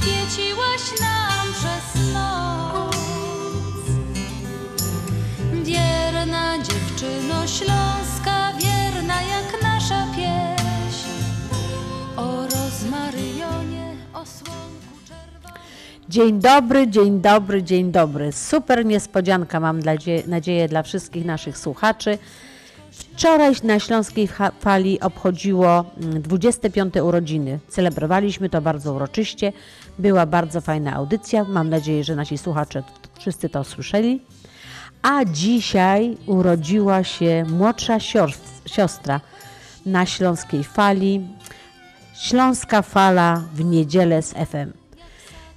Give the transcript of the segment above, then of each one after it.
świeciłaś nam przez noc. Wierna dziewczyno śląska, wierna jak nasza pieśń. O rozmaryjonie, o słonku czerwonym. Dzień dobry, dzień dobry, dzień dobry. Super niespodzianka mam nadzieję dla wszystkich naszych słuchaczy. Wczoraj na Śląskiej Fa- Fali obchodziło mm, 25. urodziny. Celebrowaliśmy to bardzo uroczyście. Była bardzo fajna audycja. Mam nadzieję, że nasi słuchacze wszyscy to słyszeli. A dzisiaj urodziła się młodsza sios- siostra na Śląskiej Fali. Śląska Fala w niedzielę z FM.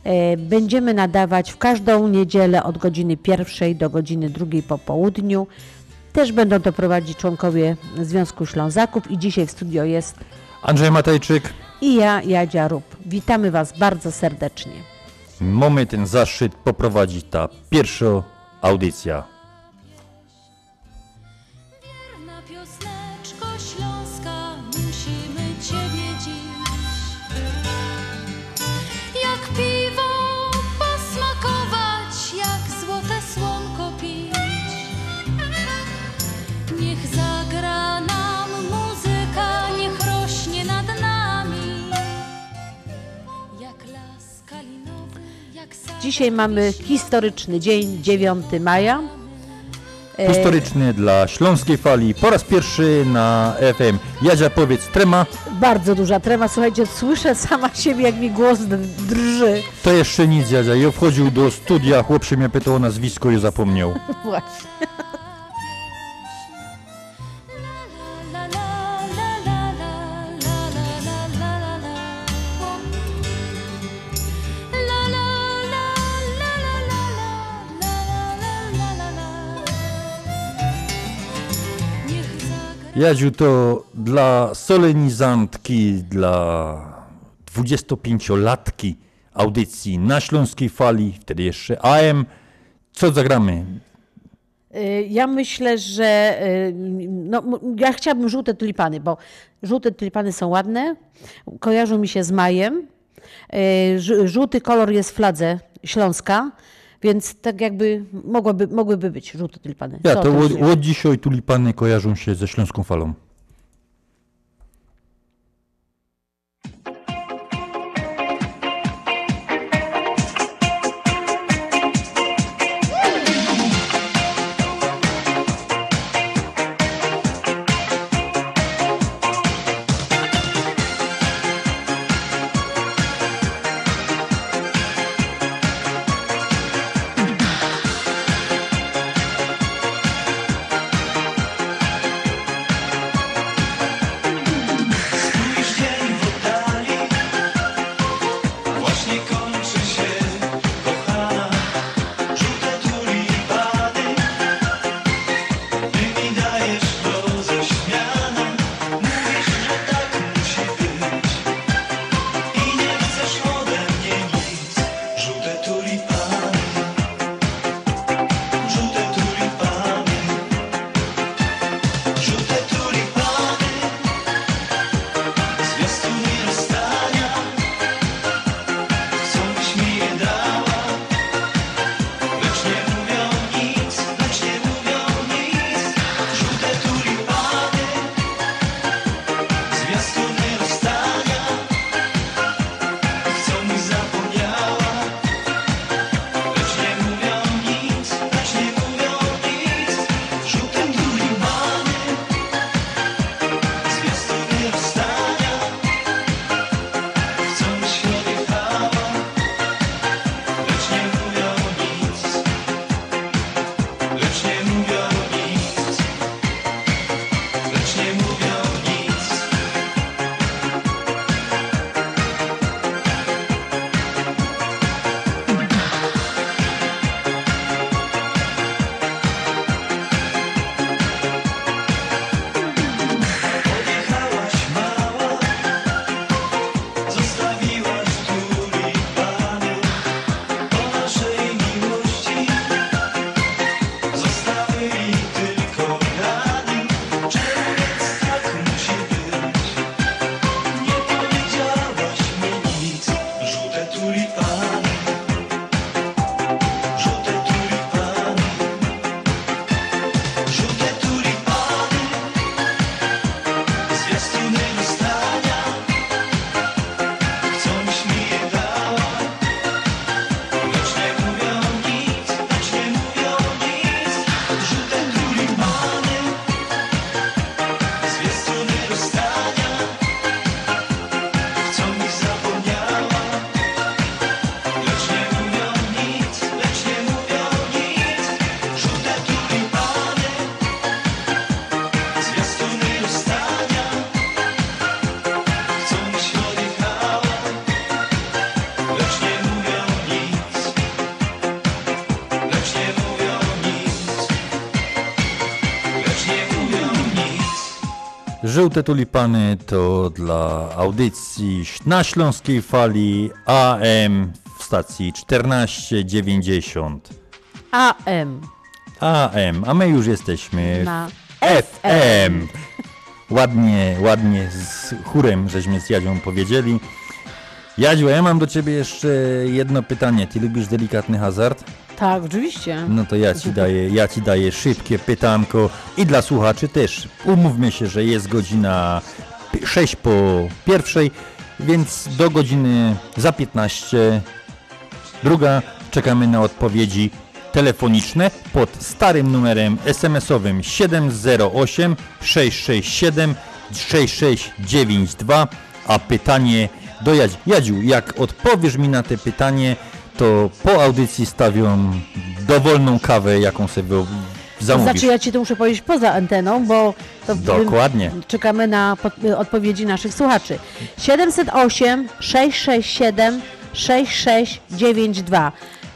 E, Będziemy nadawać w każdą niedzielę od godziny pierwszej do godziny drugiej po południu. Też będą to prowadzić członkowie Związku Ślązaków i dzisiaj w studio jest Andrzej Matejczyk, i ja, Jadzia Rup. Witamy Was bardzo serdecznie. mamy ten zaszczyt poprowadzić ta pierwsza audycja. Dzisiaj mamy historyczny dzień, 9 maja. E, Historyczny dla Śląskiej Fali po raz pierwszy na FM. Jadzia powiedz trema, Bardzo duża trema. Słuchajcie, słyszę sama siebie, jak mi głos drży. to jeszcze nic Jadzia. Ja wchodził do studia, chłop się mnie pytał o nazwisko i zapomniał. Właśnie. Jadziu to dla solenizantki, dla 25-latki audycji na Śląskiej Fali, wtedy jeszcze AM. Co zagramy? Y, Ja myślę, że y, no, ja chciałabym żółte tulipany, bo żółte tulipany są ładne, kojarzą mi się z majem. Y, Żółty kolor jest w fladze Śląska, więc tak jakby mogłoby, mogłyby być żółte tulipany. Ja, Co to o tym od, myślisz? od dzisiaj tulipany kojarzą się ze Śląską Falą. Żółte tulipany to dla audycji na Śląskiej Fali AM w stacji 1490 AM AM, a my już jesteśmy na FM. Ładnie, ładnie z chórem żeśmy z Jadzią powiedzieli. Jadziu, ja mam do ciebie jeszcze jedno pytanie. Ty lubisz delikatny hazard? Tak, oczywiście. No to ja ci daję, ja ci daję szybkie pytanko i dla słuchaczy też. Umówmy się, że jest godzina 6 po pierwszej, więc do godziny za 15 druga czekamy na odpowiedzi telefoniczne pod starym numerem SMS-owym 708 667 6692, a pytanie do Jadzi. Jadziu, jak odpowiesz mi na te pytanie, to po audycji stawiam dowolną kawę, jaką sobie zamówisz. znaczy ja ci to muszę powiedzieć poza anteną, bo to Dokładnie. czekamy na odpowiedzi naszych słuchaczy. 708 667 6692.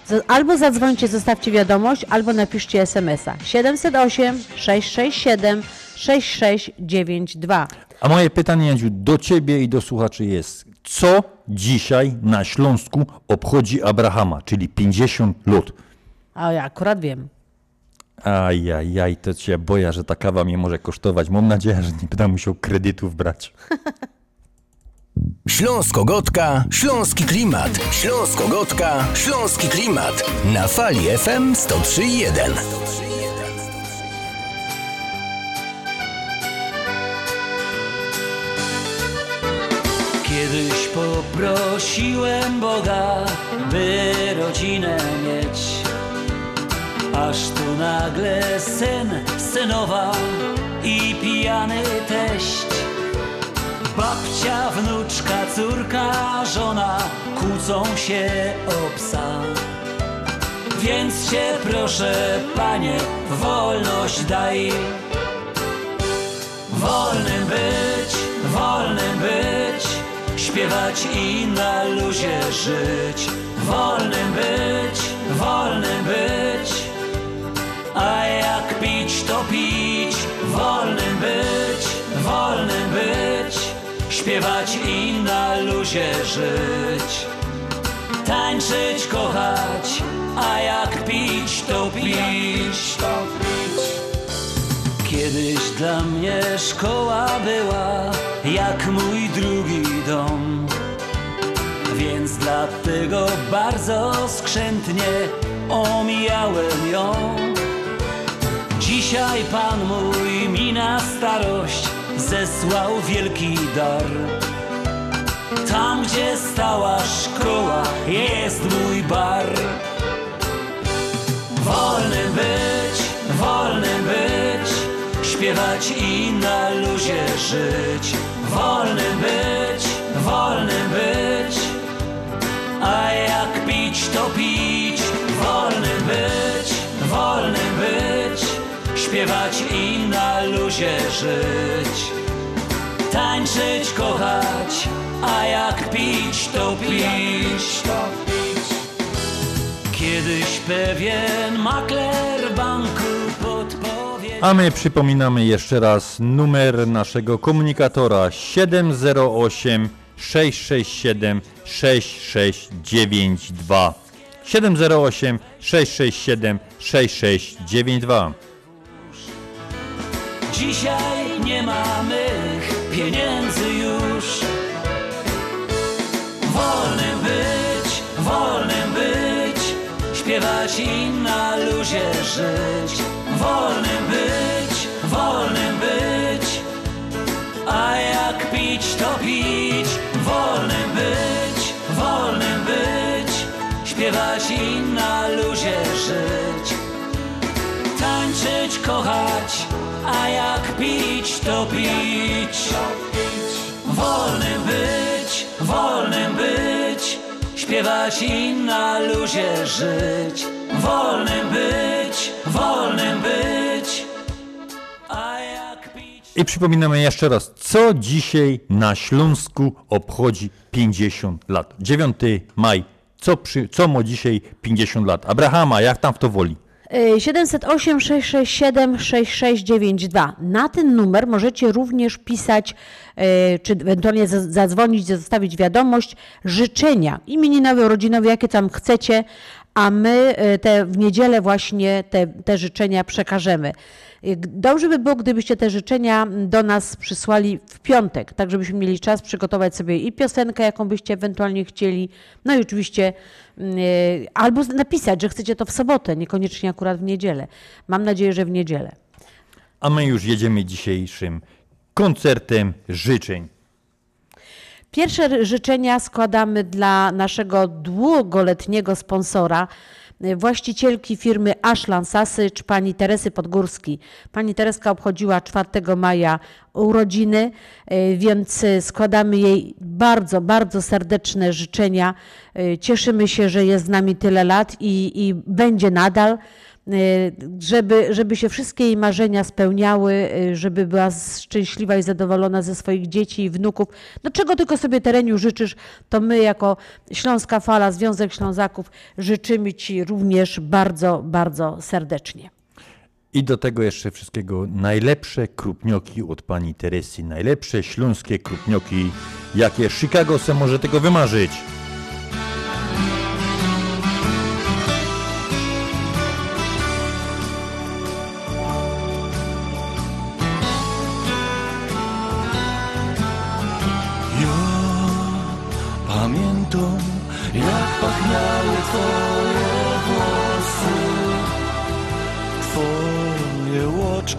Z- Albo zadzwońcie, zostawcie wiadomość, albo napiszcie SMS-a. 708 667 6692. A moje pytanie, Jadziu, do ciebie i do słuchaczy jest, co dzisiaj na Śląsku obchodzi Abrahama, czyli 50 lat? A ja akurat wiem. Ajajaj, to cię boję, że ta kawa mnie może kosztować. Mam nadzieję, że nie będę musiał kredytów brać. Śląsko-Gotka, Śląski Klimat. Śląsko-Gotka, Śląski Klimat. Na fali FM 103.1. Kiedyś poprosiłem Boga, by rodzinę mieć. Aż tu nagle syn, synowa i pijany teść. Babcia, wnuczka, córka, żona kłócą się o psa. Więc cię proszę, panie, wolność daj. Wolnym być, wolnym być, śpiewać i na luzie żyć. Wolnym być, wolnym być, a jak pić to pić. Wolnym być, wolnym być, śpiewać i na luzie żyć. Tańczyć, kochać, a jak pić to pić. Kiedyś dla mnie szkoła była jak mój drugi dom. Więc dlatego bardzo skrzętnie omijałem ją. Dzisiaj Pan mój mi na starość zesłał wielki dar. Tam, gdzie stała szkoła, jest mój bar. Śpiewać i na luzie żyć. Wolnym być, wolnym być, a jak pić to pić. Wolnym być, wolnym być, śpiewać i na luzie żyć. Tańczyć, kochać, a jak pić to pić. Kiedyś pewien makler banku A my przypominamy jeszcze raz numer naszego komunikatora 708 667 6692. 708 667 6692. Dzisiaj nie mamy pieniędzy już Wolnym być, wolnym być Śpiewać i na luzie żyć Wolnym być, wolnym być. A jak pić to pić. Wolnym być, wolnym być. Śpiewać i na luzie żyć. Tańczyć, kochać, a jak pić to pić. Wolnym być, wolnym być Śpiewać i na luzie żyć Wolnym być, wolnym być A jak pić I przypominamy jeszcze raz, co dzisiaj na Śląsku obchodzi 50 lat. 9 maj, co, przy, co ma dzisiaj 50 lat? Abrahama, jak tam w to woli? Y, 708 667 6692. Na ten numer możecie również pisać, y, czy ewentualnie za- zadzwonić, zostawić wiadomość, życzenia imieninowe, urodzinowe, jakie tam chcecie, a my y, te, w niedzielę właśnie te, te życzenia przekażemy. Y, Dobrze by było, gdybyście te życzenia do nas przysłali w piątek, tak żebyśmy mieli czas przygotować sobie i piosenkę, jaką byście ewentualnie chcieli, no i oczywiście mm, y, albo napisać, że chcecie to w sobotę, niekoniecznie akurat w niedzielę. Mam nadzieję, że w niedzielę. A my już jedziemy dzisiejszym koncertem życzeń. Pierwsze życzenia składamy dla naszego długoletniego sponsora, y, właścicielki firmy Ashland Sassage, pani Teresy Podgórski. Pani Tereska obchodziła 4 maja urodziny, y, więc składamy jej bardzo, bardzo serdeczne życzenia. Y, Cieszymy się, że jest z nami tyle lat i, i będzie nadal. Y, żeby, żeby się wszystkie jej marzenia spełniały, y, żeby była szczęśliwa i zadowolona ze swoich dzieci i wnuków. No czego tylko sobie tereniu życzysz, to my jako Śląska Fala, Związek Ślązaków życzymy Ci również bardzo, bardzo serdecznie. I do tego jeszcze wszystkiego najlepsze krupnioki od pani Teresy. Najlepsze śląskie krupnioki, jakie Chicago se może tego wymarzyć.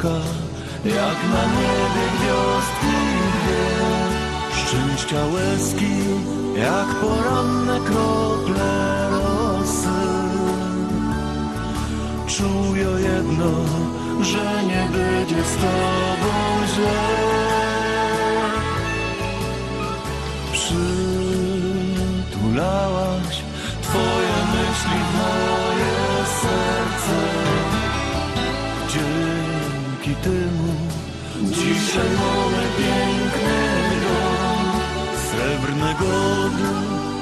Jak na niebie gwiazdki dwie, szczęścia łezki, jak poranne krople rosy. Czuję jedno, że nie będzie z tobą źle. Przytulałaś Mamy piękny dom Srebrnego dnia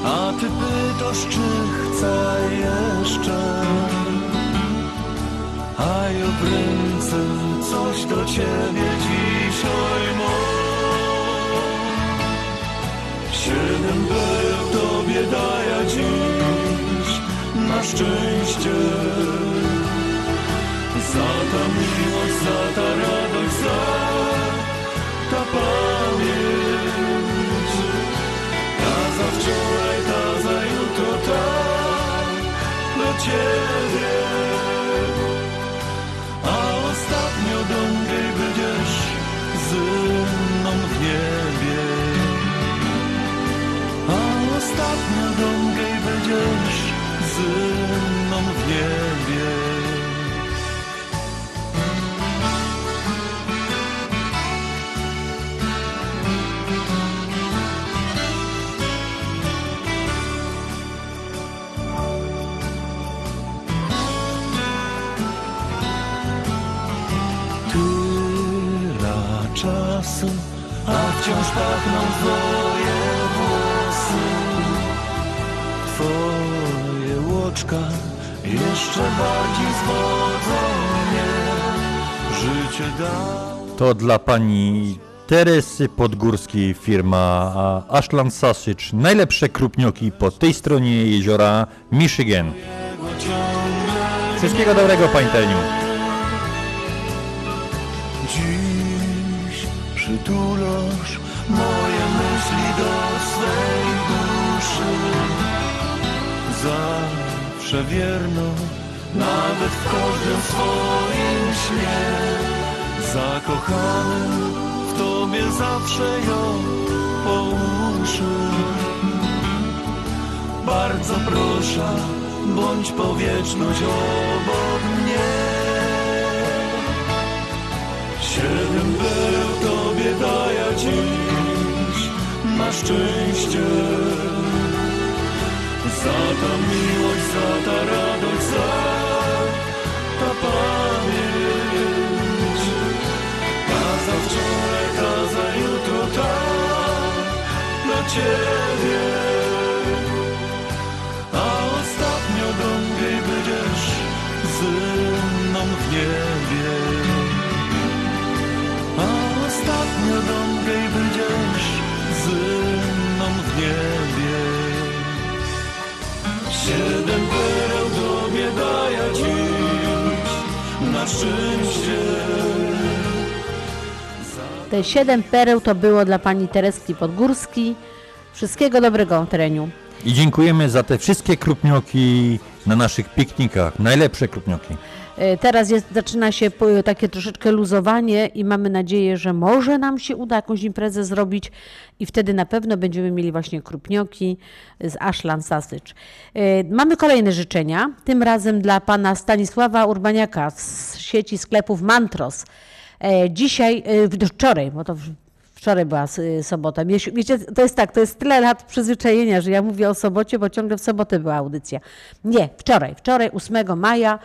A Ty pytasz czy chcę jeszcze? A ja coś do Ciebie dzisiaj mam Siedem był Tobie daję dziś na szczęście Za ta miłość, za ta radość, za ta pamięć? Ta za wczoraj, ta za jutro, ta do Ciebie. A ostatnio do mnie będziesz z mną w niebie. A ostatnio do mnie będziesz z mną w niebie. Wciąż pachną twoje włosy. Twoje łoczka jeszcze bardziej zwodzą mnie. Życie dało. To dla pani Teresy Podgórskiej firma Ashland Sausage. Najlepsze krupnioki po tej stronie jeziora Michigan. Wszystkiego dobrego pani Tereniu. Przytulasz moje myśli do swej duszy. Zawsze wierno, nawet w każdym swoim śnie. Zakochany w tobie zawsze ją po uszy. Bardzo proszę, bądź po wieczność obok Siedem był Tobie daję dziś na szczęście. Za ta miłość, za ta radość, za ta pamięć. Ta za wczoraj, ta za jutro, ta dla Ciebie. A ostatnio do będziesz z niebie. A ostatnio dągaj będziesz ze mną w niebie. Siedem pereł tobie daję dziś na szczęście. Te siedem pereł to było dla pani Tereski Podgórski. Wszystkiego dobrego, Tereniu. I dziękujemy za te wszystkie krupnioki na naszych piknikach. Najlepsze krupnioki. E, Teraz jest, zaczyna się takie troszeczkę luzowanie i mamy nadzieję, że może nam się uda jakąś imprezę zrobić i wtedy na pewno będziemy mieli właśnie krupnioki z Ashland Sausage. E, Mamy kolejne życzenia, tym razem dla pana Stanisława Urbaniaka z sieci sklepów Mantros. E, Dzisiaj, wczoraj, bo to Wczoraj była sobota. Wiecie, to jest tak, to jest tyle lat przyzwyczajenia, że ja mówię o sobocie, bo ciągle w sobotę była audycja. Nie, wczoraj, wczoraj 8 maja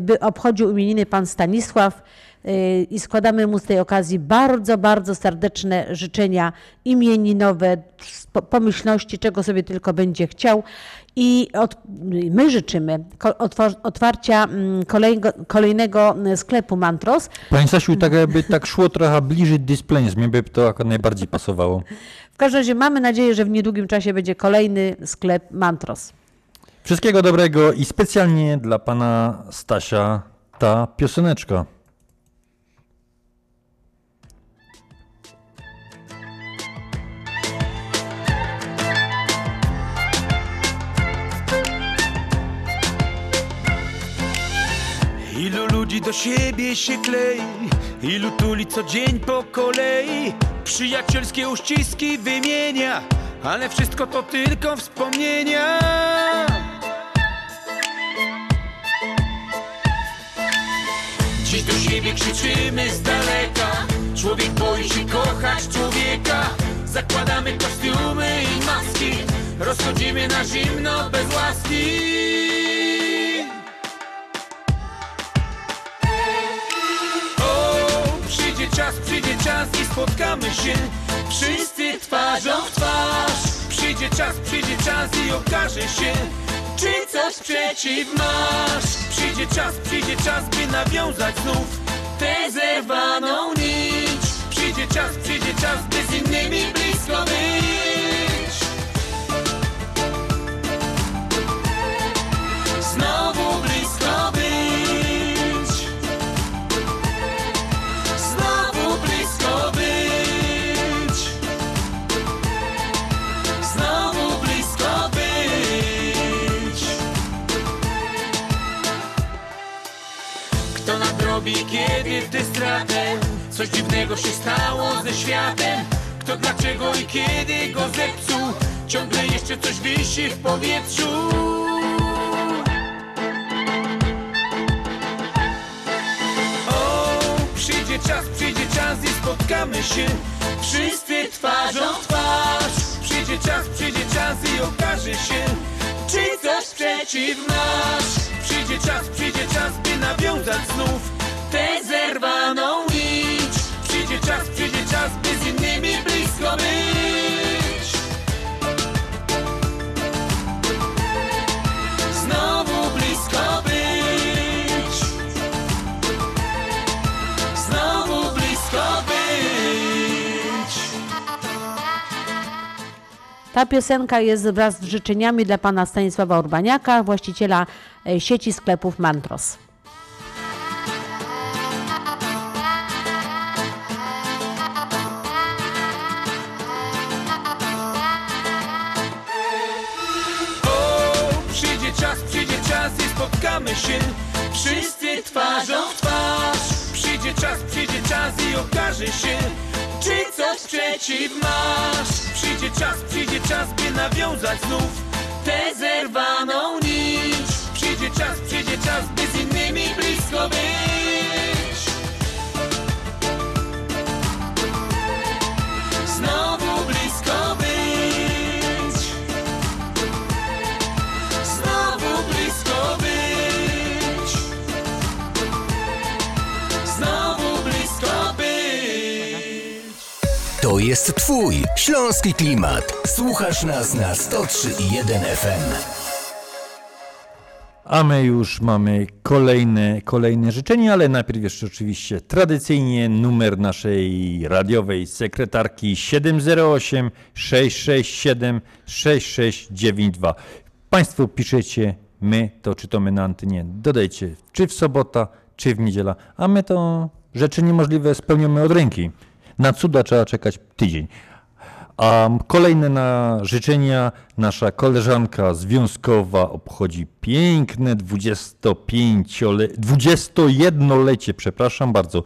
by obchodził imieniny pan Stanisław y, i składamy mu z tej okazji bardzo, bardzo serdeczne życzenia imieninowe, pomyślności, czego sobie tylko będzie chciał. I od, my życzymy otwarcia mm, kolejnego, kolejnego y, sklepu Mantros, Pani Stasiu, tak jakby tak szło trochę bliżej Displays, mnie by to najbardziej pasowało. W każdym razie mamy nadzieję, że w niedługim czasie będzie kolejny sklep Mantros. Wszystkiego dobrego i specjalnie dla pana Stasia ta pioseneczka. Ilu ludzi do siebie się klei, ilu tuli co dzień po kolei, przyjacielskie uściski wymienia, ale wszystko to tylko wspomnienia. Dziś do siebie krzyczymy z daleka, człowiek boi się kochać człowieka. Zakładamy kostiumy i maski, rozchodzimy na zimno bez łaski. Czas, przyjdzie czas i spotkamy się Wszyscy twarzą w twarz Przyjdzie czas, przyjdzie czas i okaże się Czy coś przeciw masz Przyjdzie czas, przyjdzie czas, by nawiązać znów Tę zerwaną nić. Przyjdzie czas, przyjdzie czas, by z innymi blisko być tę stratę Coś dziwnego się stało ze światem. Kto dlaczego i kiedy go zepsuł? Ciągle jeszcze coś wisi w powietrzu. O, przyjdzie czas, przyjdzie czas i spotkamy się Wszyscy twarzą twarz. Przyjdzie czas, przyjdzie czas i okaże się Czy coś przeciw masz Przyjdzie czas, przyjdzie czas, by nawiązać znów Tę zerwaną nić. Przyjdzie czas, przyjdzie czas, by z innymi blisko być. Znowu blisko być. Znowu blisko być. Ta piosenka jest wraz z życzeniami dla pana Stanisława Urbaniaka, właściciela e, sieci sklepów Mantros. Się Wszyscy twarzą w twarz. Przyjdzie czas, przyjdzie czas i okaże się Czy coś przeciw masz. Przyjdzie czas, przyjdzie czas, by nawiązać znów Tę zerwaną nić. Przyjdzie czas, przyjdzie czas, by z innymi blisko być jest Twój śląski klimat. Słuchasz nas na 103.1 FM. A my już mamy kolejne, kolejne życzenia, ale najpierw jeszcze oczywiście tradycyjnie numer naszej radiowej sekretarki 708 667 6692. Państwo piszecie, my to czytamy na antenie. Dodajcie, czy w sobota, czy w niedziela, a my to rzeczy niemożliwe spełniamy od ręki. Na cuda trzeba czekać tydzień. A kolejne na życzenia nasza koleżanka związkowa obchodzi piękne 25-le, 21-lecie, przepraszam bardzo.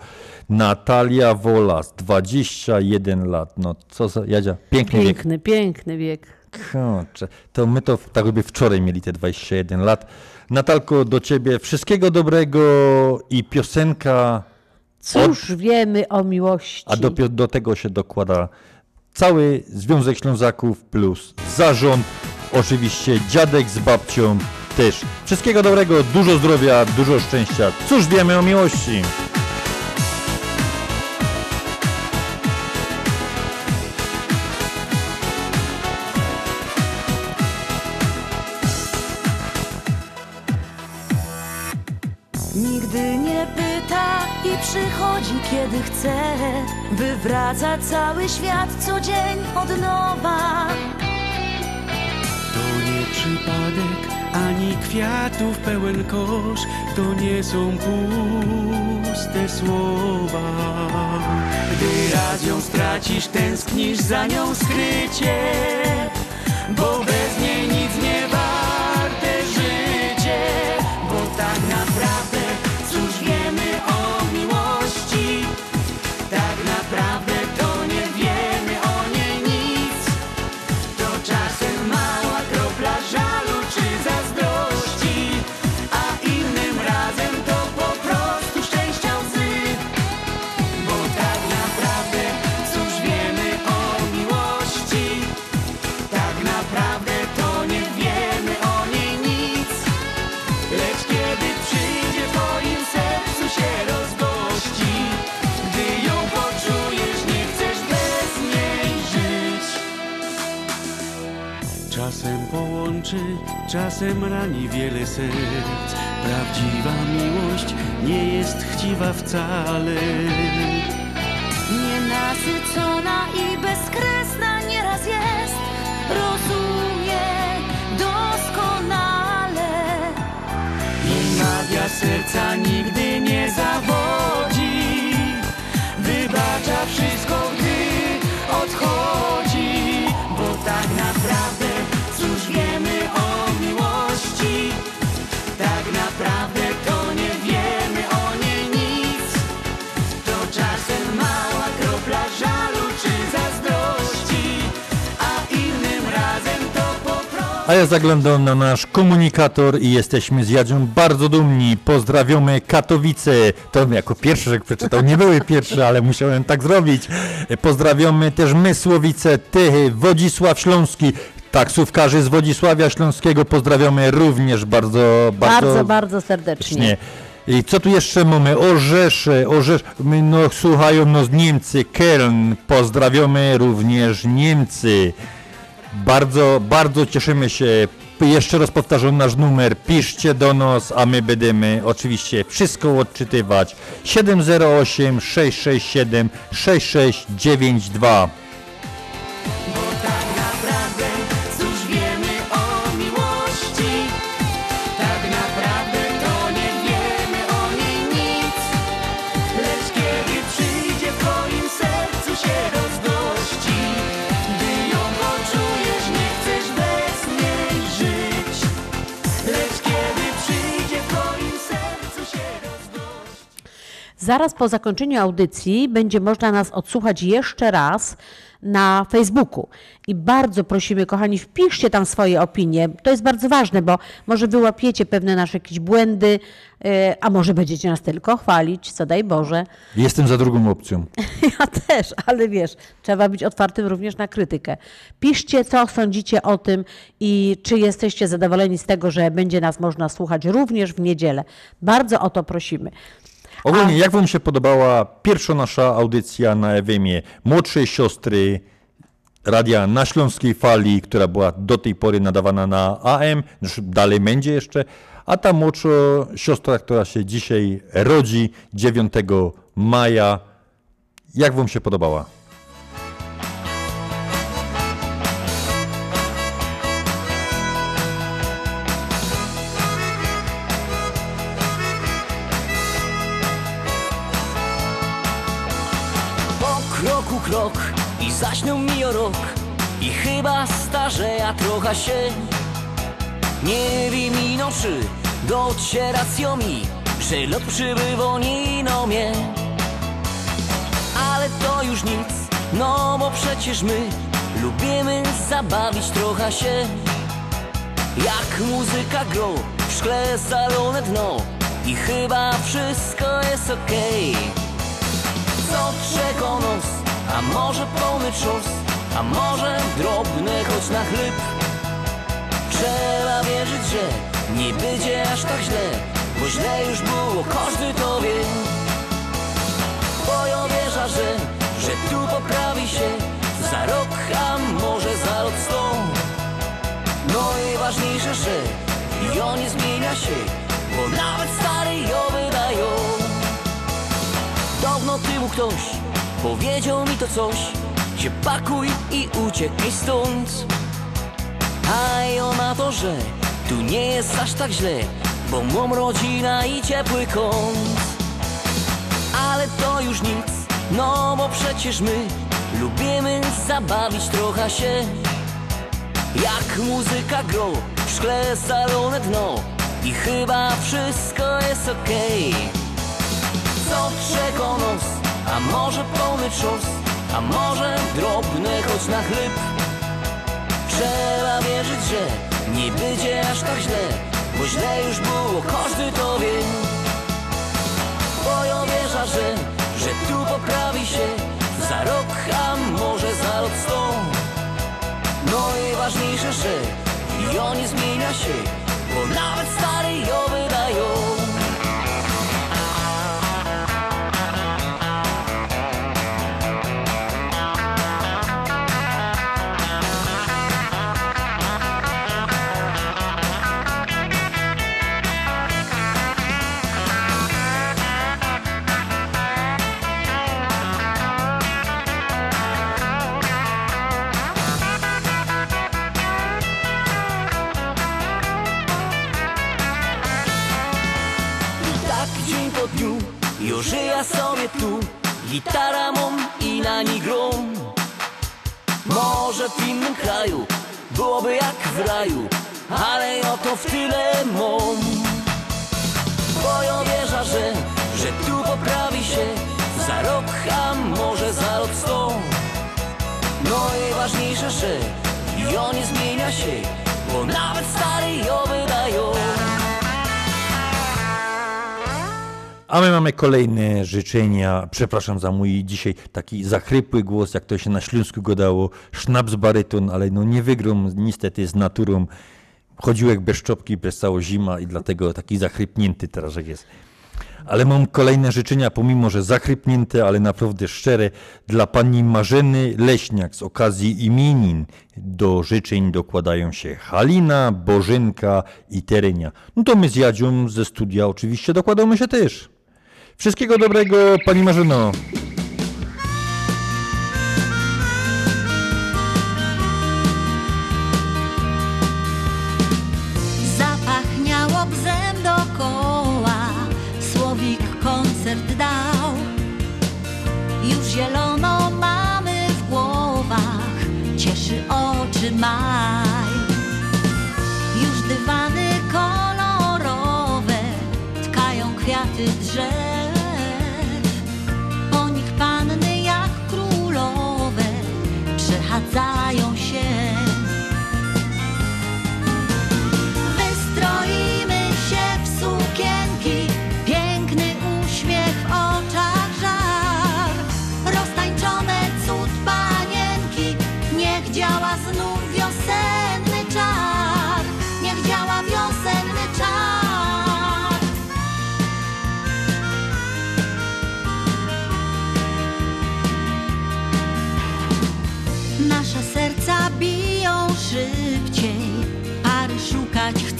Natalia Wolas, 21 lat. No co za, Jadzia, piękny wiek. Piękny, piękny wiek. Kurczę, to my to tak jakby wczoraj mieli te 21 lat. Natalko, do ciebie wszystkiego dobrego i piosenka, Cóż wiemy o miłości? a do, pio- do tego się dokłada cały Związek Ślązaków plus zarząd, oczywiście dziadek z babcią też. Wszystkiego dobrego, dużo zdrowia, dużo szczęścia. Cóż wiemy o miłości? Nigdy nie pyta i przychodzi kiedy chce. Wywraca cały świat co dzień od nowa. To nie przypadek, ani kwiatów pełen kosz, to nie są puste słowa. Gdy raz ją stracisz, tęsknisz za nią skrycie, bo bez czasem rani wiele serc. Prawdziwa miłość nie jest chciwa wcale. Nienasycona i bezkresna nieraz jest Rozumie doskonale I magia serca nigdy nie zawodzi. A ja zaglądam na nasz komunikator i jesteśmy z Jadzią bardzo dumni. Pozdrawiamy Katowice. To jako pierwszy, jak przeczytał, nie były pierwsze, ale musiałem tak zrobić. Pozdrawiamy też Mysłowice, Tychy, Wodzisław Śląski. Taksówkarzy z Wodzisławia Śląskiego pozdrawiamy również bardzo, bardzo, Bardzo, bardzo serdecznie. I co tu jeszcze mamy? Orzesze, Orzesz, no słuchają nas Niemcy, Köln, pozdrawiamy również Niemcy. Bardzo, bardzo cieszymy się. Jeszcze raz powtarzam nasz numer. Piszcie do nas, a my będziemy oczywiście wszystko odczytywać. 708 667 6692. Zaraz po zakończeniu audycji będzie można nas odsłuchać jeszcze raz na Facebooku. I bardzo prosimy, kochani, wpiszcie tam swoje opinie. To jest bardzo ważne, bo może wyłapiecie pewne nasze jakieś błędy, yy, a może będziecie nas tylko chwalić, co daj Boże. Jestem za drugą opcją. Ja też, ale wiesz, trzeba być otwartym również na krytykę. Piszcie, co sądzicie o tym i czy jesteście zadowoleni z tego, że będzie nas można słuchać również w niedzielę. Bardzo o to prosimy. Ogólnie, jak Wam się podobała pierwsza nasza audycja na FM-ie Młodszej Siostry Radia na Śląskiej Fali, która była do tej pory nadawana na AM, zresztą dalej będzie jeszcze, a ta młodsza siostra, która się dzisiaj rodzi 9 maja. Jak Wam się podobała? Starzeja trochę się ino czy docieracją mi Że lot przybywo nino mnie Ale to już nic, no bo przecież my Lubimy zabawić trochę się. Jak muzyka gro w szkle salone dno I chyba wszystko jest okej. Co czego nos, a może pełny czos, a może drobny choć na chleb. Trzeba wierzyć, że nie będzie aż tak źle, bo źle już było, każdy to wie. Bo ja wierzę, że, że tu poprawi się za rok, a może za rok sto. No i ważniejsze, że jo nie zmienia się, bo nawet stary jo wydają. Dawno temu ktoś powiedział mi to coś Się pakuj i uciekaj stąd. A ja na to, że tu nie jest aż tak źle Bo mam rodzina i ciepły kąt. Ale to już nic, no bo przecież my Lubimy zabawić trochę się. Jak muzyka gro w szkle salone dno I chyba wszystko jest okej. Co czego nos, a może pełny czos, a może drobny choć na chleb. Trzeba wierzyć, że nie będzie aż tak źle, bo źle już było, każdy to wie. Bo ja wierzę, że, że tu poprawi się za rok, a może za rok sto. No i ważniejsze, że jo nie zmienia się, kraju Byłoby jak w raju Ale oto w tyle mam Bo ja wierzę, że Że tu poprawi się Za rok, a może za rok sto. No i ważniejsze, że Jo nie zmienia się Bo nawet stary jo wydają A my mamy kolejne życzenia. Przepraszam za mój dzisiaj taki zachrypły głos, jak to się na śląsku godało. Sznaps baryton, ale no nie wygram niestety z naturą. Chodziłek bez czopki przez całą zima i dlatego taki zachrypnięty teraz jest. Ale mam kolejne życzenia, pomimo że zachrypnięte, ale naprawdę szczere, dla pani Marzeny Leśniak z okazji imienin. Do życzeń dokładają się Halina, Bożenka i Terenia. No to my z Jadzią ze studia oczywiście dokładamy się też. Wszystkiego dobrego, pani Marzeno. Zapachniało bzem dokoła, Słowik koncert dał. Już zielono mamy w głowach, cieszy oczy maj. Już dywany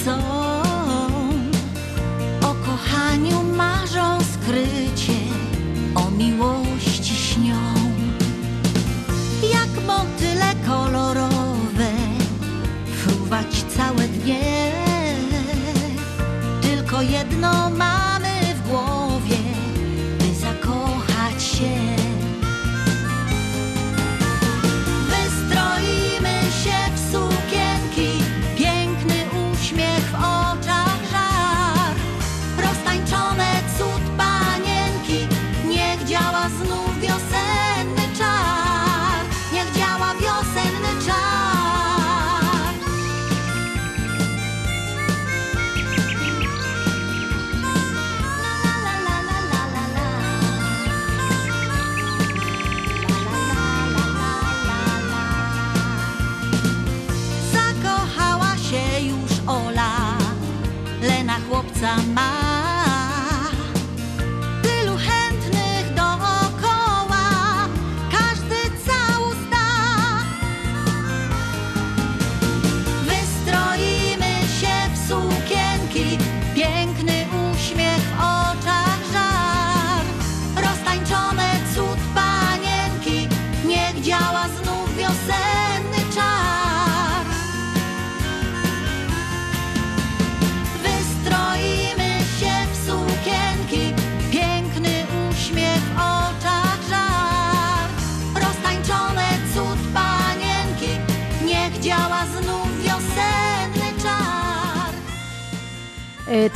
są, o kochaniu marzą skryć.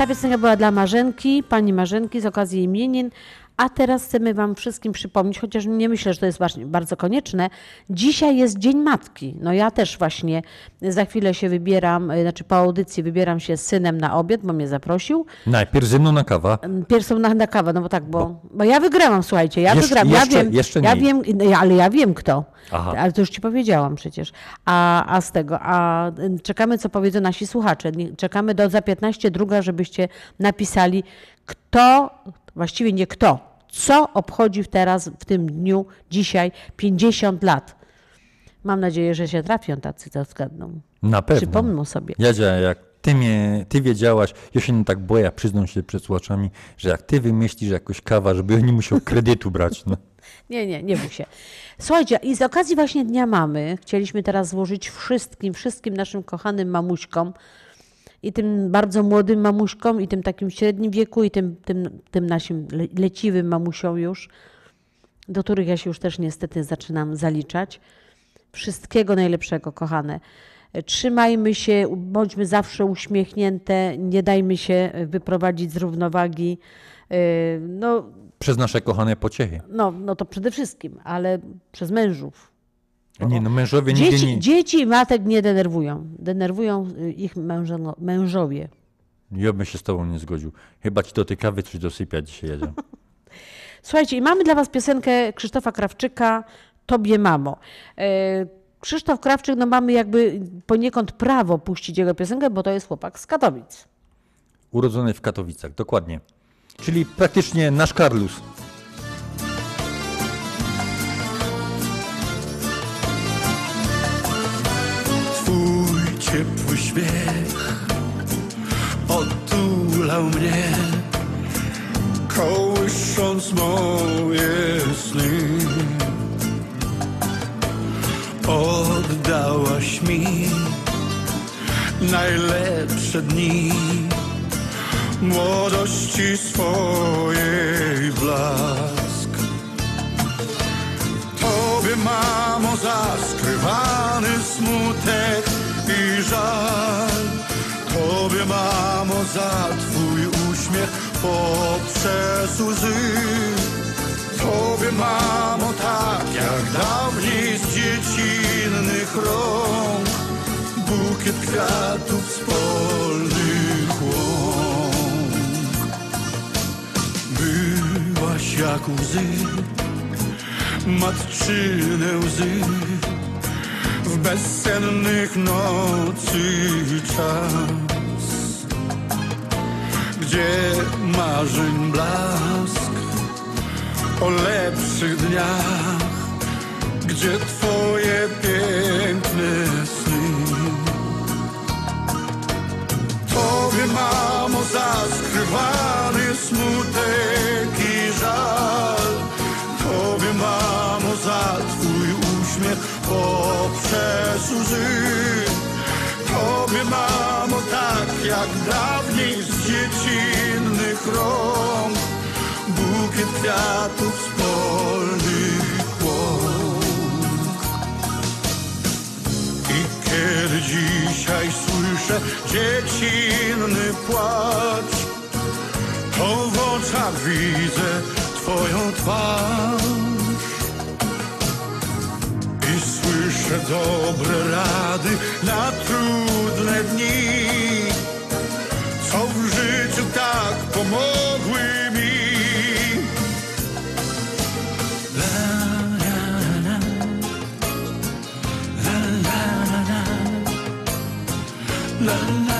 Ta piosenka była dla Marzenki, pani Marzenki z okazji imienin. A teraz chcemy Wam wszystkim przypomnieć, chociaż nie myślę, że to jest właśnie bardzo konieczne. Dzisiaj jest Dzień Matki. No ja też właśnie za chwilę się wybieram, e, znaczy po audycji wybieram się z synem na obiad, bo mnie zaprosił. Najpierw ze mną na kawa. Pierwszą na, na kawę, no bo tak, bo, bo ja wygrałam, słuchajcie, ja Jeszcze- jeszcze- ja wiem, jeszcze ja nie. wiem, no, ale ja wiem kto. Aha. Ale to już ci powiedziałam przecież. A, a z tego, a y, czekamy, co powiedzą nasi słuchacze. Czekamy do za 15 druga, żebyście napisali, kto, właściwie nie kto, co obchodzi teraz w tym dniu, dzisiaj 50 lat. Mam nadzieję, że się trafią tacy, co zgadną. Na pewno. Przypomną sobie. Jadzia, jak ty mnie, ty wiedziałaś, ja się nie tak boję, przyznam się przed słuchaczami, że jak ty wymyślisz jakoś kawa, żeby nie musiał kredytu brać. No. Nie, nie, nie bój się. Słuchajcie, i z okazji właśnie Dnia Mamy chcieliśmy teraz złożyć wszystkim, wszystkim naszym kochanym mamuśkom i tym bardzo młodym mamuśkom, i tym takim średnim wieku, i tym, tym, tym naszym le- leciwym mamusiom już, do których ja się już też niestety zaczynam zaliczać. Wszystkiego najlepszego, kochane. Trzymajmy się, bądźmy zawsze uśmiechnięte, nie dajmy się wyprowadzić z równowagi. Yy, No, Przez nasze kochane pociechy. no, no to przede wszystkim, ale przez mężów. Nie, no mężowie nigdy Dzieci, nie... dzieci i matek nie denerwują. Denerwują y, ich mężo, mężowie. Ja bym się z tobą nie zgodził. Chyba ci do tej kawy coś dosypiać dzisiaj jedzie. Słuchajcie, mamy dla Was piosenkę Krzysztofa Krawczyka Tobie mamo. E, Krzysztof Krawczyk, no mamy jakby poniekąd prawo puścić jego piosenkę, bo to jest chłopak z Katowic. Urodzony w Katowicach, dokładnie. Czyli praktycznie nasz Karlus. Ciepły śmiech otulał mnie, kołysząc moje sny. Oddałaś mi najlepsze dni młodości swojej blask. Tobie, mamo, za skrywany smutek i żal. Tobie, mamo, za twój uśmiech poprzez łzy. Tobie, mamo, tak jak dawniej z dziecinnych rąk. Bukiet kwiatów z polnych łąk. Byłaś jak łzy matczyne łzy w bezsennych nocy czas, gdzie marzeń blask o lepszych dniach, gdzie twoje piękne sny. Tobie, mamo, za skrywany smutek poprzez łzy. Tobie, mamo, tak jak dawniej z dziecinnych rąk, bukiet kwiatów z polnych. I kiedy dzisiaj słyszę dziecinny płacz, to w oczach widzę Twoją twarz. Słyszę dobre rady na trudne dni, co w życiu tak pomogły mi. La la la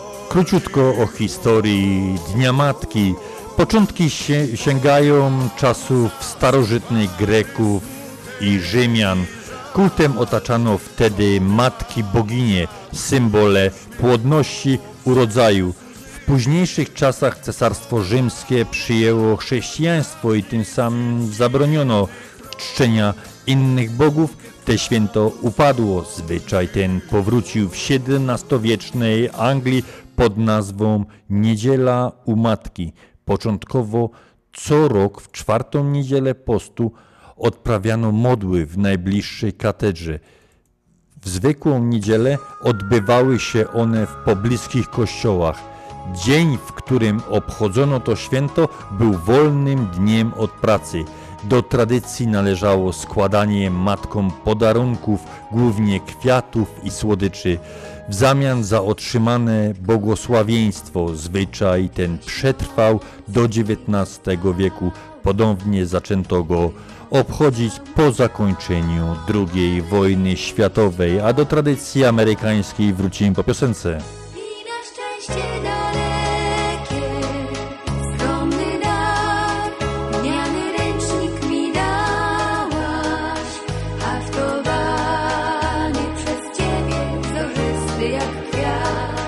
króciutko o historii Dnia Matki. Początki się, sięgają czasów starożytnych Greków i Rzymian. Kultem otaczano wtedy matki boginie, symbole płodności, urodzaju. W późniejszych czasach Cesarstwo Rzymskie przyjęło chrześcijaństwo i tym samym zabroniono czczenia innych bogów. Te święto upadło. Zwyczaj ten powrócił w XVII-wiecznej Anglii pod nazwą Niedziela u Matki. Początkowo co rok w czwartą niedzielę postu odprawiano modły w najbliższej katedrze. W zwykłą niedzielę odbywały się one w pobliskich kościołach. Dzień, w którym obchodzono to święto, był wolnym dniem od pracy. Do tradycji należało składanie matkom podarunków, głównie kwiatów i słodyczy. W zamian za otrzymane błogosławieństwo zwyczaj ten przetrwał do XIX wieku. Ponownie zaczęto go obchodzić po zakończeniu II wojny światowej, a do tradycji amerykańskiej wrócimy po piosence. sabia criar.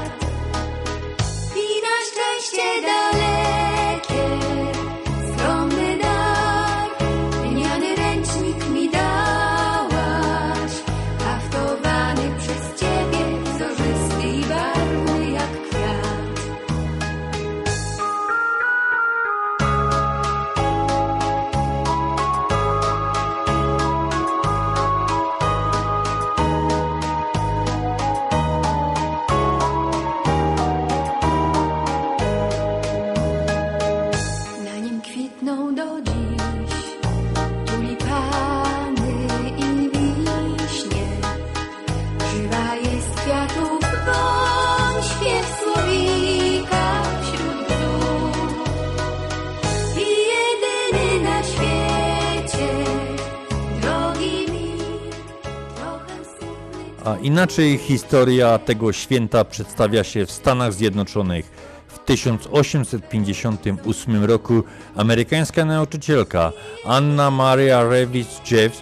Inaczej historia tego święta przedstawia się w Stanach Zjednoczonych. W 1858 roku amerykańska nauczycielka Anna Maria Revitz Jeffs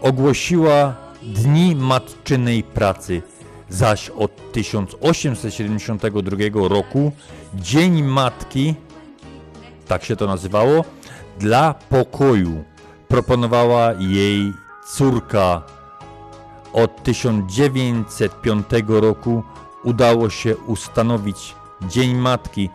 ogłosiła Dni Matczynej Pracy, zaś od 1872 roku Dzień Matki, tak się to nazywało, dla pokoju proponowała jej córka od 1905 roku udało się ustanowić Dzień Matki.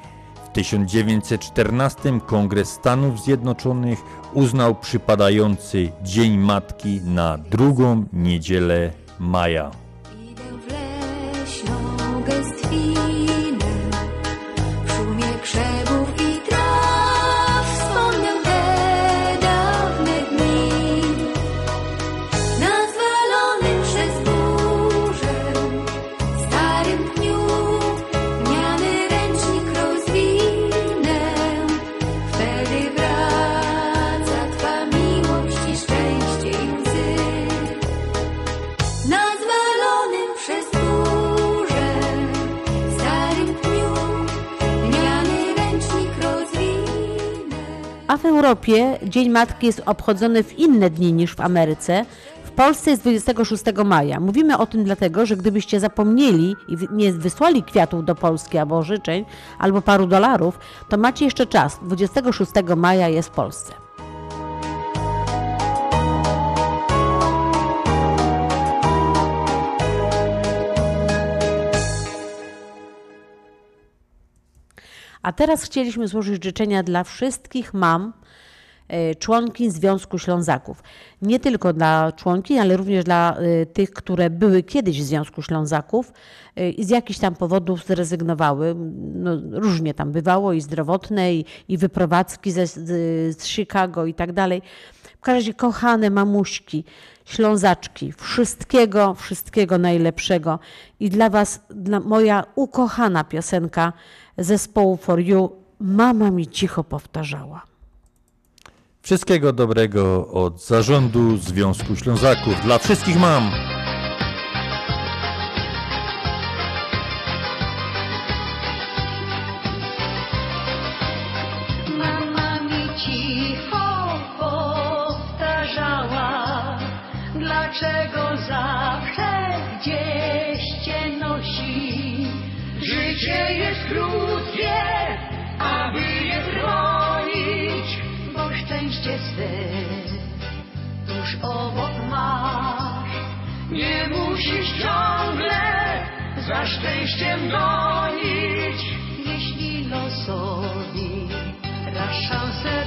W 1914 Kongres Stanów Zjednoczonych uznał przypadający Dzień Matki na drugą niedzielę maja. Europie Dzień Matki jest obchodzony w inne dni niż w Ameryce. W Polsce jest 26 maja. Mówimy o tym dlatego, że gdybyście zapomnieli i nie wysłali kwiatów do Polski albo życzeń, albo paru dolarów, to macie jeszcze czas. 26 maja jest w Polsce. A teraz chcieliśmy złożyć życzenia dla wszystkich mam, członkiń Związku Ślązaków. Nie tylko dla członkiń, ale również dla e, tych, które były kiedyś w Związku Ślązaków e, i z jakichś tam powodów zrezygnowały. No, różnie tam bywało i zdrowotne, i, i wyprowadzki ze, z, z Chicago i tak dalej. W każdym razie kochane mamuśki, ślązaczki, wszystkiego, wszystkiego najlepszego. I dla Was dla moja ukochana piosenka zespołu For You, mama mi cicho powtarzała. Wszystkiego dobrego od zarządu Związku Ślązaków dla wszystkich mam. Dlaczego zawsze gdzieś nosi. Życie jest szczęście swe tuż obok masz. Nie musisz ciągle za szczęściem gonić, jeśli losowi raz szansę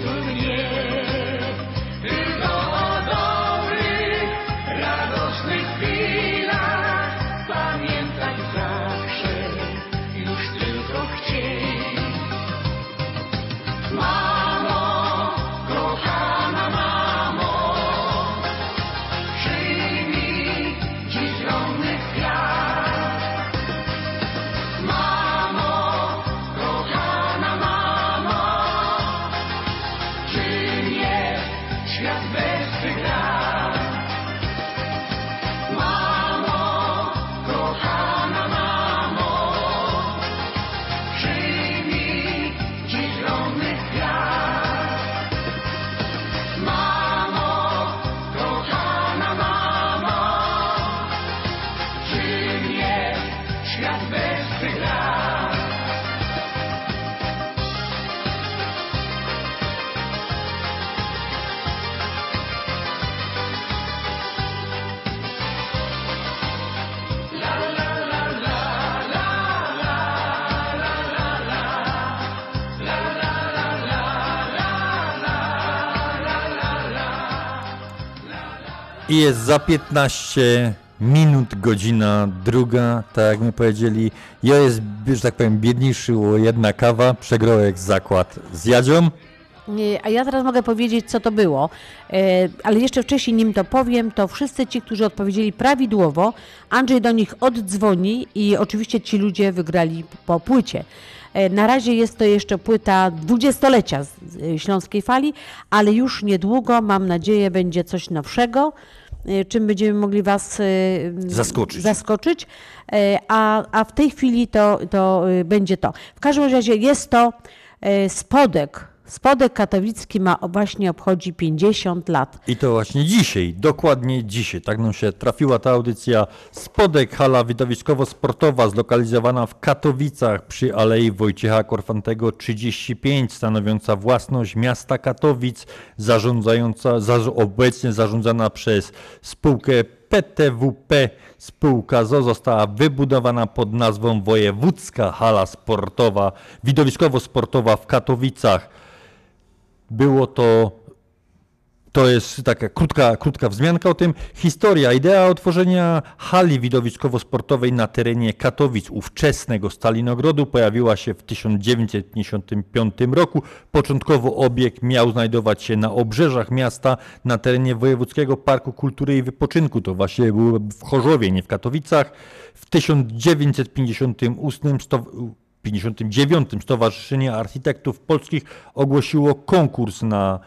już przytul mnie. Tylko jest za 15 minut, godzina druga, tak jak my powiedzieli. Ja jest, że tak powiem, biedniejszy o jedna kawa, przegrołek zakład z Jadzią. A ja teraz mogę powiedzieć, co to było, E, ale jeszcze wcześniej, nim to powiem, to wszyscy ci, którzy odpowiedzieli prawidłowo, Andrzej do nich oddzwoni i oczywiście ci ludzie wygrali po płycie. E, Na razie jest to jeszcze płyta dwudziestolecia Śląskiej Fali, ale już niedługo, mam nadzieję, będzie coś nowszego, czym będziemy mogli Was e, Zaskoczyć. zaskoczyć. E, A, a w tej chwili to, to będzie to. W każdym razie jest to spodek. Spodek katowicki ma właśnie obchodzi 50 lat. I to właśnie dzisiaj, dokładnie dzisiaj, tak nam się trafiła ta audycja. Spodek, hala widowiskowo-sportowa zlokalizowana w Katowicach przy Alei Wojciecha Korfantego 35, stanowiąca własność miasta Katowic, zarządzająca, zarz- obecnie zarządzana przez spółkę PTWP. Spółka ZO została wybudowana pod nazwą Wojewódzka Hala Sportowa, widowiskowo-sportowa w Katowicach. Było to to jest taka krótka, krótka wzmianka o tym. Historia, idea utworzenia hali widowiskowo-sportowej na terenie Katowic, ówczesnego Stalinogrodu, pojawiła się w 1955 roku. Początkowo obiekt miał znajdować się na obrzeżach miasta, na terenie Wojewódzkiego Parku Kultury i Wypoczynku. To właśnie było w Chorzowie, nie w Katowicach. W 1958 sto- 59 Stowarzyszenie Architektów Polskich ogłosiło konkurs na,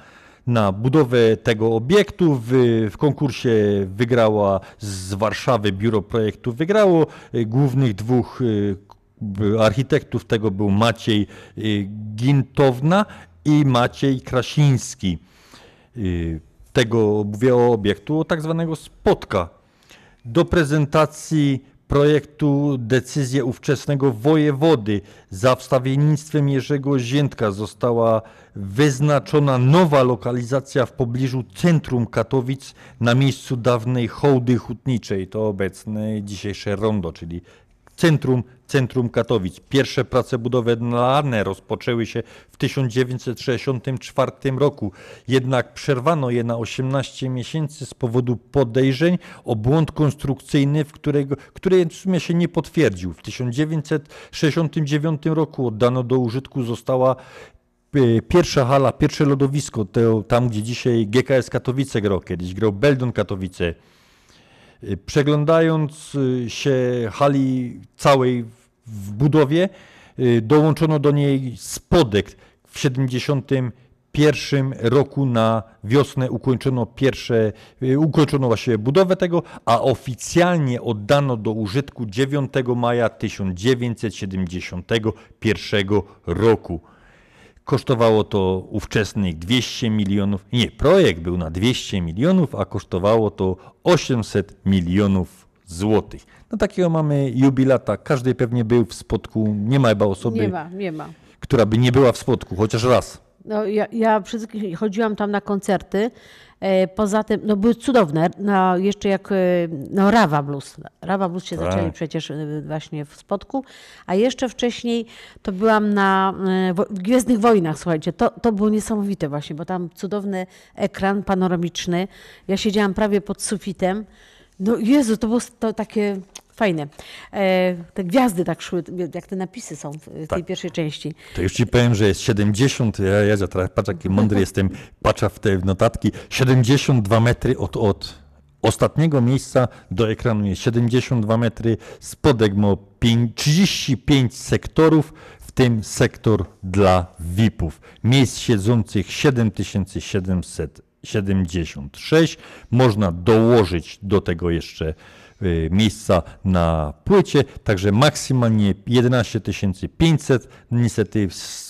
na budowę tego obiektu. W, w konkursie wygrała z Warszawy Biuro Projektów wygrało. Y, Głównych dwóch y, architektów tego był Maciej y, Gintowna i Maciej Krasiński. Tego mówię o obiektu, o tak zwanego spotka do prezentacji projektu decyzję ówczesnego wojewody za wstawiennictwem Jerzego Ziętka została wyznaczona nowa lokalizacja w pobliżu centrum Katowic na miejscu dawnej hołdy hutniczej. To obecne dzisiejsze rondo, czyli centrum, centrum Katowic. Pierwsze prace budowlane rozpoczęły się w 1964 roku, jednak przerwano je na 18 miesięcy z powodu podejrzeń o błąd konstrukcyjny, w którego, który w sumie się nie potwierdził. W 1969 roku oddano do użytku została e, pierwsza hala, pierwsze lodowisko, to tam gdzie dzisiaj GKS Katowice grał kiedyś, grał Beldon Katowice. Y, Przeglądając y, się hali całej w- budowie, y, dołączono do niej spodek. W 71 roku na wiosnę ukończono pierwsze, y, ukończono właśnie budowę tego, a oficjalnie oddano do użytku 9 maja 1971 roku. Kosztowało to ówczesnych 200 milionów. Nie, projekt był na 200 milionów, a kosztowało to 800 milionów złotych. No takiego mamy jubilata. Każdy pewnie był w spotku. Nie ma chyba osoby, Nie ma, nie ma. która by nie była w spotku, chociaż raz. No, ja, ja przede wszystkim chodziłam tam na koncerty. E, poza tym, no były cudowne. No, jeszcze jak e, no, Rawa Blues. Rawa Blues się Tak. zaczęli przecież e, właśnie w Spodku. A jeszcze wcześniej to byłam na e, wo- w Gwiezdnych Wojnach, słuchajcie. To, to było niesamowite właśnie, bo tam cudowny ekran panoramiczny. Ja siedziałam prawie pod sufitem. No Jezu, to było to takie fajne. E, te gwiazdy tak szły, jak te napisy są w, tej Tak. pierwszej części. To już ci powiem, że jest 70, ja, ja teraz patrz jaki mądry jestem, patrzę w te notatki, 72 metry od, od ostatniego miejsca do ekranu jest 72 metry, spodek ma pięć- 35 sektorów, w tym sektor dla VIP-ów. Miejsc siedzących 7776. Można dołożyć do tego jeszcze y, miejsca na płycie, także maksymalnie 11 500. Niestety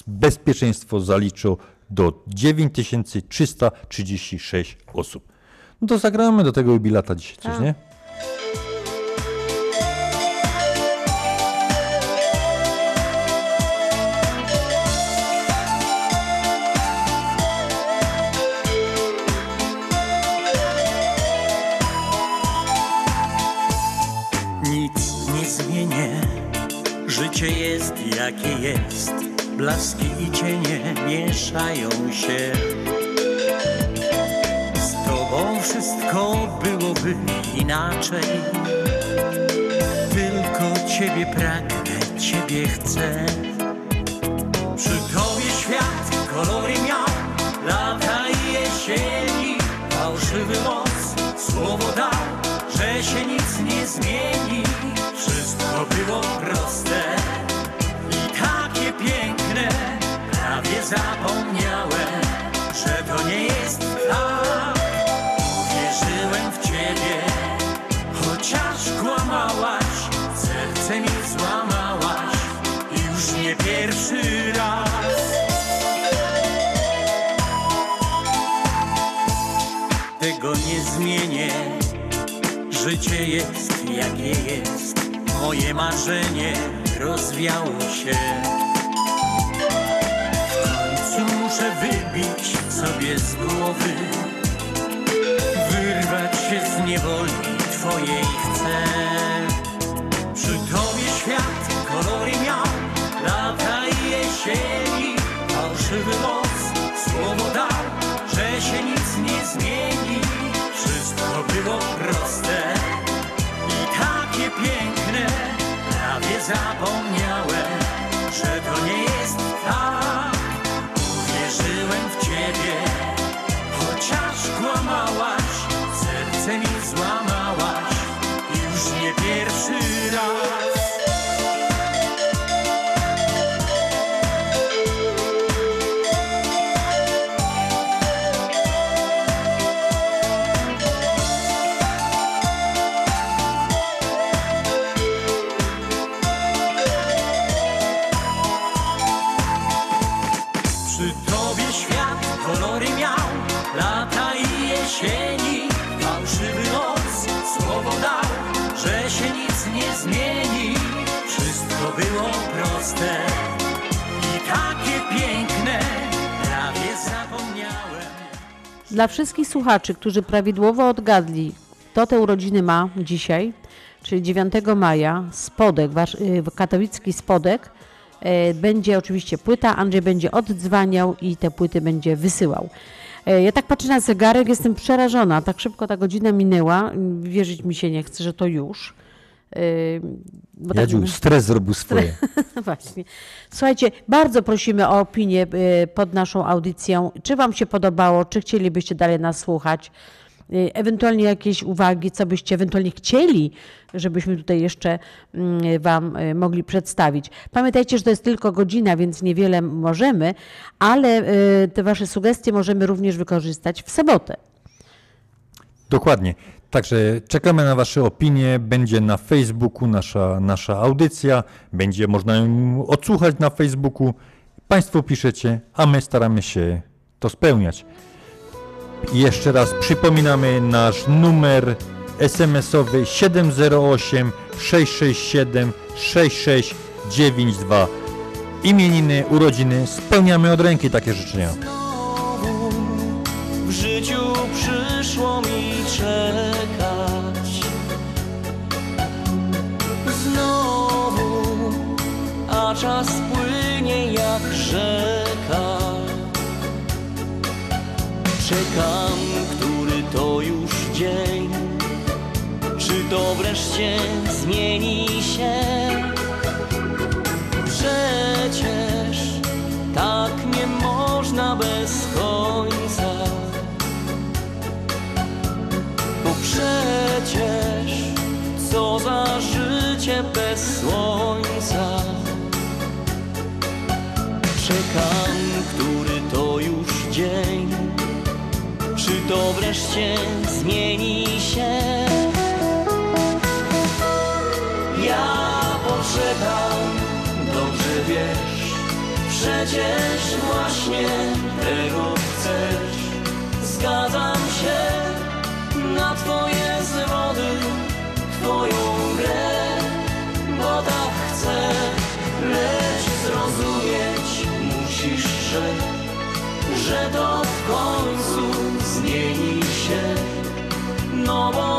bezpieczeństwo zaliczo do 9336 osób. No to zagramy do tego jubilata dzisiaj, coś Tak. nie? Jakie jest. Blaski i cienie mieszają się. Z tobą wszystko byłoby inaczej. Tylko ciebie pragnę, ciebie chcę. Przy tobie świat kolory miał, lata i jesieni. Fałszywy los słowo dał, że się nic nie zmieni. Wszystko było proste zapomniałem, że to nie jest tak. Uwierzyłem w ciebie, chociaż kłamałaś, serce mi złamałaś już nie pierwszy raz. Tego nie zmienię, życie jest jakie jest, moje marzenie rozwiało się. Muszę wybić sobie z głowy Wyrwać się z niewoli twojej chcę. Przy tobie świat kolory miał Lata i jesieni Fałszywy los słowo dał Że się nic nie zmieni. Wszystko było proste I takie piękne Prawie zapomniałem Dla wszystkich słuchaczy, którzy prawidłowo odgadli, kto te urodziny ma dzisiaj, czyli 9 maja, Spodek, y, katowicki Spodek, e, będzie oczywiście płyta, Andrzej będzie oddzwaniał i te płyty będzie wysyłał. E, Ja tak patrzę na zegarek, jestem przerażona, tak szybko ta godzina minęła, wierzyć mi się nie chce, że to już. Bo tak- Jadziu, stres zrobił swoje. Właśnie. Słuchajcie, bardzo prosimy o opinię y, pod naszą audycją. Czy Wam się podobało, czy chcielibyście dalej nas słuchać? Y, Ewentualnie jakieś uwagi, co byście ewentualnie chcieli, żebyśmy tutaj jeszcze mm, Wam y, mogli przedstawić. Pamiętajcie, że to jest tylko godzina, więc niewiele możemy, ale te Wasze sugestie możemy również wykorzystać w sobotę. Dokładnie. Także czekamy na Wasze opinie. Będzie na Facebooku nasza, nasza audycja. Będzie można ją odsłuchać na Facebooku. Państwo piszecie, a my staramy się to spełniać. I jeszcze raz przypominamy nasz numer SMS-owy 708 667 6692. Imieniny, urodziny spełniamy od ręki takie życzenia. W życiu przyszło mi czekać czas płynie jak rzeka. Czekam, który to już dzień. Czy to wreszcie zmieni się? Przecież tak nie można bez końca. Bo przecież co za życie bez słońca Czekam, który to już dzień Czy to wreszcie zmieni się? Ja poczekam, dobrze wiesz Przecież właśnie tego chcesz Zgadzam się na twoje zwody Twoją musisz, że to w końcu zmieni się No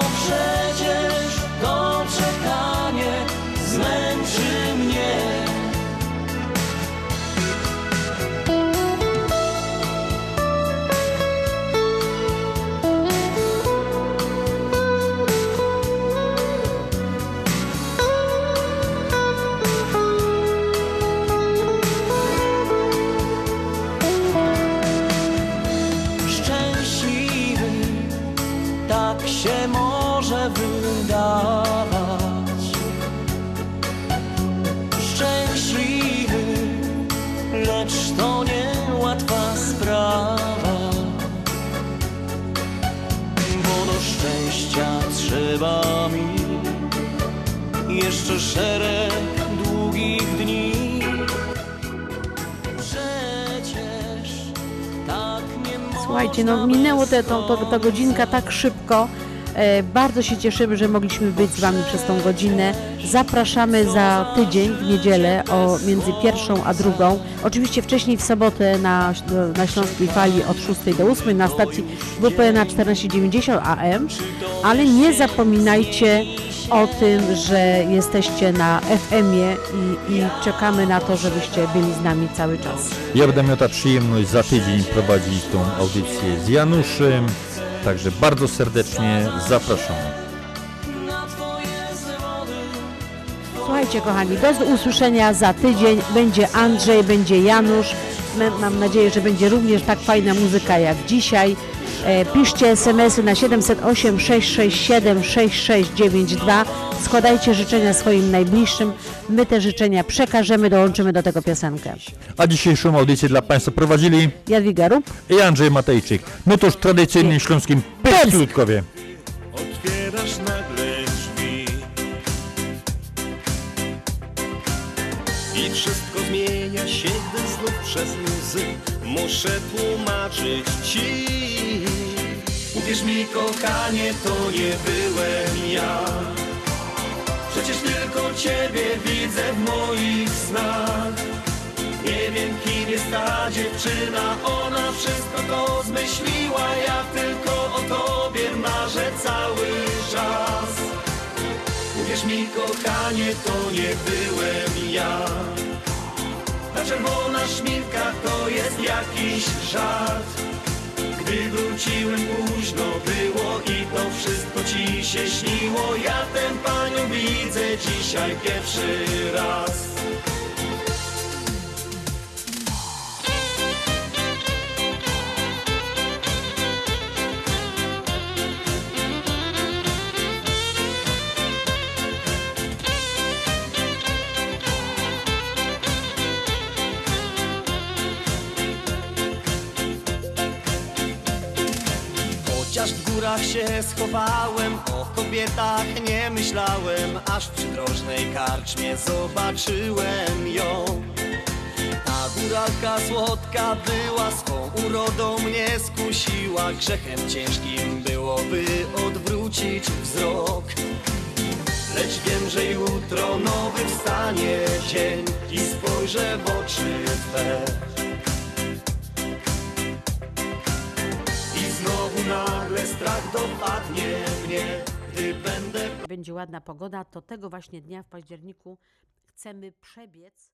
no minęło te, to, to, ta godzinka tak szybko. E, bardzo się cieszymy, że mogliśmy być z Wami przez tą godzinę. Zapraszamy za tydzień w niedzielę o między pierwszą a drugą. Oczywiście wcześniej w sobotę na, na Śląskiej Fali od 6 do 8 na stacji WP na 1490 AM. Ale nie zapominajcie o tym, że jesteście na FM-ie i, i czekamy na to, żebyście byli z nami cały czas. Ja będę miał ta przyjemność za tydzień prowadzić tą audycję z Januszem. Także bardzo serdecznie zapraszamy. Słuchajcie, kochani, do usłyszenia za tydzień. Będzie Andrzej, będzie Janusz. Mam nadzieję, że będzie również tak fajna muzyka jak dzisiaj. E, piszcie SMS-y na 708 667 6692. Składajcie życzenia swoim najbliższym. My te życzenia przekażemy, dołączymy do tego piosenkę. A dzisiejszą audycję dla Państwa prowadzili Jadwiga Rup. i Andrzej Matejczyk. No toż tradycyjnym śląskim Pestutkowie. Otwierasz nagle drzwi I wszystko zmienia się, gdy znów przez łzy Muszę tłumaczyć ci. Uwierz mi kochanie, to nie byłem ja. Przecież tylko ciebie widzę w moich snach. Nie wiem kim jest ta dziewczyna Ona wszystko to zmyśliła. Ja tylko o tobie marzę cały czas. Uwierz mi kochanie, to nie byłem ja Ta czerwona szminka to jest jakiś żart. Gdy wróciłem późno było i to wszystko ci się śniło. Ja tę panią widzę dzisiaj pierwszy raz o kobietach nie myślałem, aż w przydrożnej karczmie zobaczyłem ją. Ta góralka słodka była, swą urodą mnie skusiła, grzechem ciężkim byłoby odwrócić wzrok. Lecz wiem, że jutro nowy wstanie dzień i spojrzę w oczy Twe. Nagle strach dopadnie mnie, gdy będę Będzie ładna pogoda, to tego właśnie dnia w październiku chcemy przebiec